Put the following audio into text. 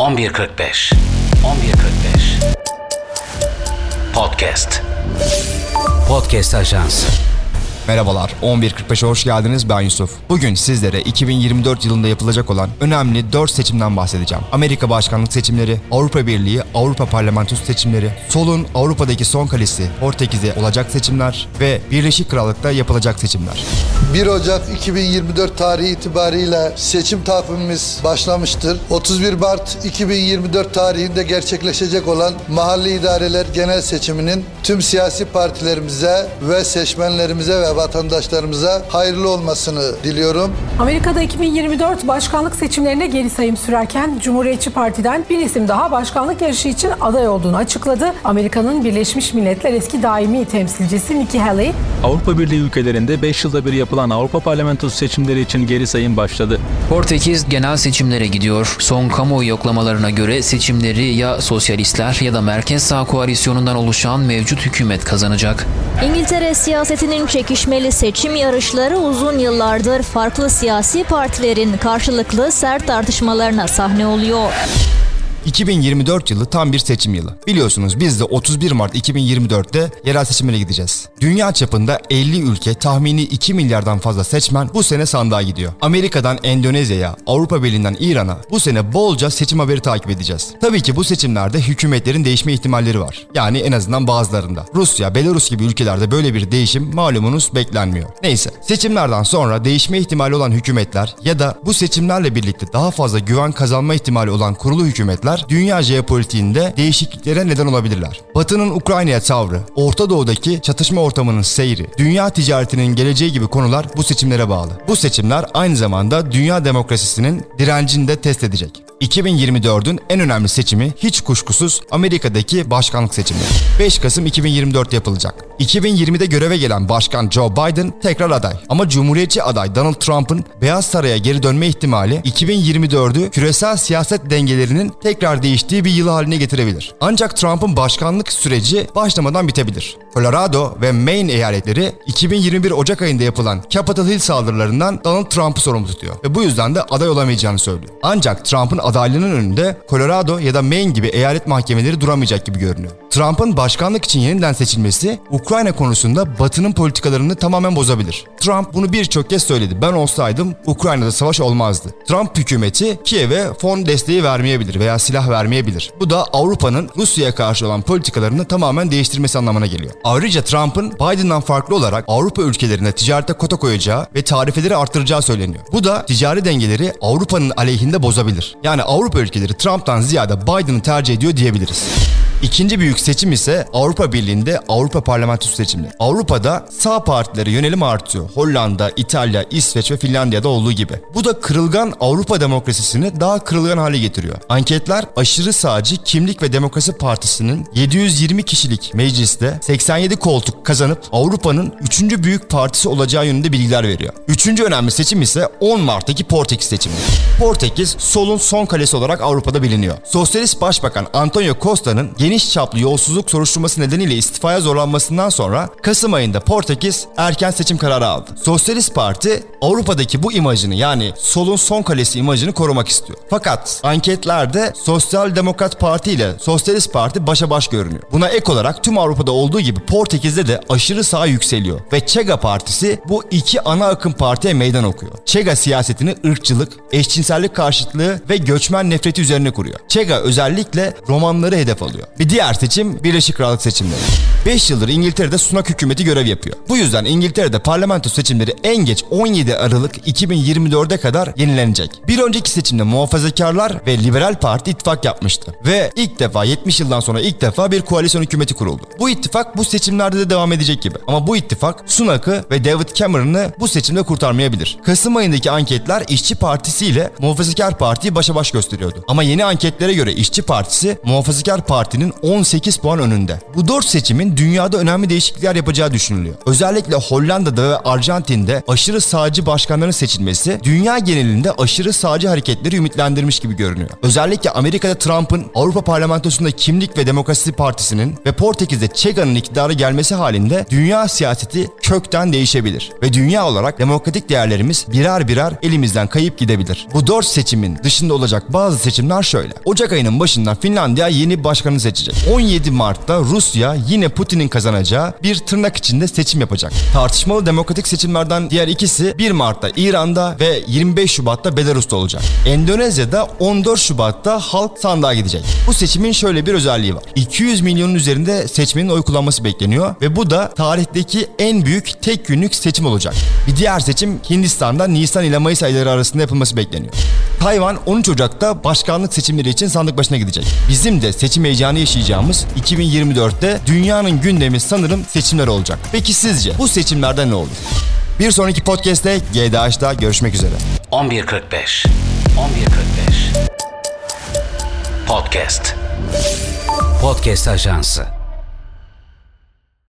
11.45 11.45 Podcast Podcast Ajans Merhabalar, 11.45'e hoş geldiniz. Ben Yusuf. Bugün sizlere 2024 yılında yapılacak olan önemli 4 seçimden bahsedeceğim. Amerika başkanlık seçimleri, Avrupa Birliği, Avrupa Parlamentosu seçimleri, solun Avrupa'daki son kalesi Portekiz'e olacak seçimler ve Birleşik Krallık'ta yapılacak seçimler. 1 Ocak 2024 tarihi itibariyle seçim takvimimiz başlamıştır. 31 Mart 2024 tarihinde gerçekleşecek olan mahalli idareler genel seçiminin tüm siyasi partilerimize ve seçmenlerimize ve vatandaşlarımıza hayırlı olmasını diliyorum. Amerika'da 2024 başkanlık seçimlerine geri sayım sürerken Cumhuriyetçi Parti'den bir isim daha başkanlık yarışı için aday olduğunu açıkladı. Amerika'nın Birleşmiş Milletler eski daimi temsilcisi Nikki Haley, Avrupa Birliği ülkelerinde 5 yılda bir yapılan Avrupa Parlamentosu seçimleri için geri sayım başladı. Portekiz genel seçimlere gidiyor. Son kamuoyu yoklamalarına göre seçimleri ya sosyalistler ya da merkez sağ koalisyonundan oluşan mevcut hükümet kazanacak. İngiltere siyasetinin çekişmeli seçim yarışları uzun yıllardır farklı siyasi partilerin karşılıklı sert tartışmalarına sahne oluyor. 2024 yılı tam bir seçim yılı. Biliyorsunuz biz de 31 Mart 2024'te yerel seçimlere gideceğiz. Dünya çapında 50 ülke tahmini 2 milyardan fazla seçmen bu sene sandığa gidiyor. Amerika'dan Endonezya'ya, Avrupa Birliği'nden İran'a bu sene bolca seçim haberi takip edeceğiz. Tabii ki bu seçimlerde hükümetlerin değişme ihtimalleri var. Yani en azından bazılarında. Rusya, Belarus gibi ülkelerde böyle bir değişim malumunuz beklenmiyor. Neyse, seçimlerden sonra değişme ihtimali olan hükümetler ya da bu seçimlerle birlikte daha fazla güven kazanma ihtimali olan kurulu hükümetler dünya jeopolitiğinde değişikliklere neden olabilirler. Batı'nın Ukrayna'ya tavrı, Orta Doğu'daki çatışma ortamının seyri, dünya ticaretinin geleceği gibi konular bu seçimlere bağlı. Bu seçimler aynı zamanda dünya demokrasisinin direncini de test edecek. 2024'ün en önemli seçimi hiç kuşkusuz Amerika'daki başkanlık seçimi. 5 Kasım 2024 yapılacak. 2020'de göreve gelen Başkan Joe Biden tekrar aday. Ama Cumhuriyetçi aday Donald Trump'ın Beyaz Saray'a geri dönme ihtimali 2024'ü küresel siyaset dengelerinin tekrar değiştiği bir yıl haline getirebilir. Ancak Trump'ın başkanlık süreci başlamadan bitebilir. Colorado ve Maine eyaletleri 2021 Ocak ayında yapılan Capitol Hill saldırılarından Donald Trump'ı sorumlu tutuyor ve bu yüzden de aday olamayacağını söylüyor. Ancak Trump'ın adaylığının önünde Colorado ya da Maine gibi eyalet mahkemeleri duramayacak gibi görünüyor. Trump'ın başkanlık için yeniden seçilmesi Ukrayna konusunda Batı'nın politikalarını tamamen bozabilir. Trump bunu birçok kez söyledi. Ben olsaydım Ukrayna'da savaş olmazdı. Trump hükümeti Kiev'e fon desteği vermeyebilir veya silah vermeyebilir. Bu da Avrupa'nın Rusya'ya karşı olan politikalarını tamamen değiştirmesi anlamına geliyor. Ayrıca Trump'ın Biden'dan farklı olarak Avrupa ülkelerine ticarete kota koyacağı ve tarifeleri arttıracağı söyleniyor. Bu da ticari dengeleri Avrupa'nın aleyhinde bozabilir. Yani Avrupa ülkeleri Trump'tan ziyade Biden'ı tercih ediyor diyebiliriz. İkinci büyük seçim ise Avrupa Birliği'nde Avrupa Parlamentosu seçimleri. Avrupa'da sağ partilere yönelim artıyor. Hollanda, İtalya, İsveç ve Finlandiya'da olduğu gibi. Bu da kırılgan Avrupa demokrasisini daha kırılgan hale getiriyor. Anketler aşırı sağcı Kimlik ve Demokrasi Partisi'nin 720 kişilik mecliste 87 koltuk kazanıp Avrupa'nın 3. büyük partisi olacağı yönünde bilgiler veriyor. Üçüncü önemli seçim ise 10 Mart'taki Portekiz seçimi. Portekiz solun son kalesi olarak Avrupa'da biliniyor. Sosyalist Başbakan Antonio Costa'nın geniş çaplı yolsuzluk soruşturması nedeniyle istifaya zorlanmasından sonra Kasım ayında Portekiz erken seçim kararı aldı. Sosyalist Parti Avrupa'daki bu imajını yani solun son kalesi imajını korumak istiyor. Fakat anketlerde Sosyal Demokrat Parti ile Sosyalist Parti başa baş görünüyor. Buna ek olarak tüm Avrupa'da olduğu gibi Portekiz'de de aşırı sağ yükseliyor ve Chega Partisi bu iki ana akım partiye meydan okuyor. Chega siyasetini ırkçılık, eşcinsellik karşıtlığı ve göçmen nefreti üzerine kuruyor. Chega özellikle romanları hedef alıyor. Bir diğer seçim Birleşik Krallık seçimleri. 5 yıldır İngiltere'de Sunak hükümeti görev yapıyor. Bu yüzden İngiltere'de parlamento seçimleri en geç 17 Aralık 2024'e kadar yenilenecek. Bir önceki seçimde muhafazakarlar ve Liberal Parti ittifak yapmıştı. Ve ilk defa 70 yıldan sonra ilk defa bir koalisyon hükümeti kuruldu. Bu ittifak bu seçimlerde de devam edecek gibi. Ama bu ittifak Sunak'ı ve David Cameron'ı bu seçimde kurtarmayabilir. Kasım ayındaki anketler İşçi Partisi ile Muhafazakar Parti'yi başa baş gösteriyordu. Ama yeni anketlere göre İşçi Partisi Muhafazakar Parti'nin Çin'in 18 puan önünde. Bu 4 seçimin dünyada önemli değişiklikler yapacağı düşünülüyor. Özellikle Hollanda'da ve Arjantin'de aşırı sağcı başkanların seçilmesi dünya genelinde aşırı sağcı hareketleri ümitlendirmiş gibi görünüyor. Özellikle Amerika'da Trump'ın Avrupa Parlamentosu'nda Kimlik ve Demokrasi Partisi'nin ve Portekiz'de Chega'nın iktidara gelmesi halinde dünya siyaseti kökten değişebilir. Ve dünya olarak demokratik değerlerimiz birer birer elimizden kayıp gidebilir. Bu dört seçimin dışında olacak bazı seçimler şöyle. Ocak ayının başından Finlandiya yeni başkanı seçecek. 17 Mart'ta Rusya yine Putin'in kazanacağı bir tırnak içinde seçim yapacak. Tartışmalı demokratik seçimlerden diğer ikisi 1 Mart'ta İran'da ve 25 Şubat'ta Belarus'ta olacak. Endonezya'da 14 Şubat'ta halk sandığa gidecek. Bu seçimin şöyle bir özelliği var. 200 milyonun üzerinde seçmenin oy kullanması bekleniyor ve bu da tarihteki en büyük tek günlük seçim olacak. Bir diğer seçim Hindistan'da Nisan ile Mayıs ayları arasında yapılması bekleniyor. Tayvan 13 Ocak'ta başkanlık seçimleri için sandık başına gidecek. Bizim de seçim heyecanı yaşayacağımız 2024'te dünyanın gündemi sanırım seçimler olacak. Peki sizce bu seçimlerde ne olur? Bir sonraki podcast'te GDH'da görüşmek üzere. 11.45 11.45 Podcast Podcast Ajansı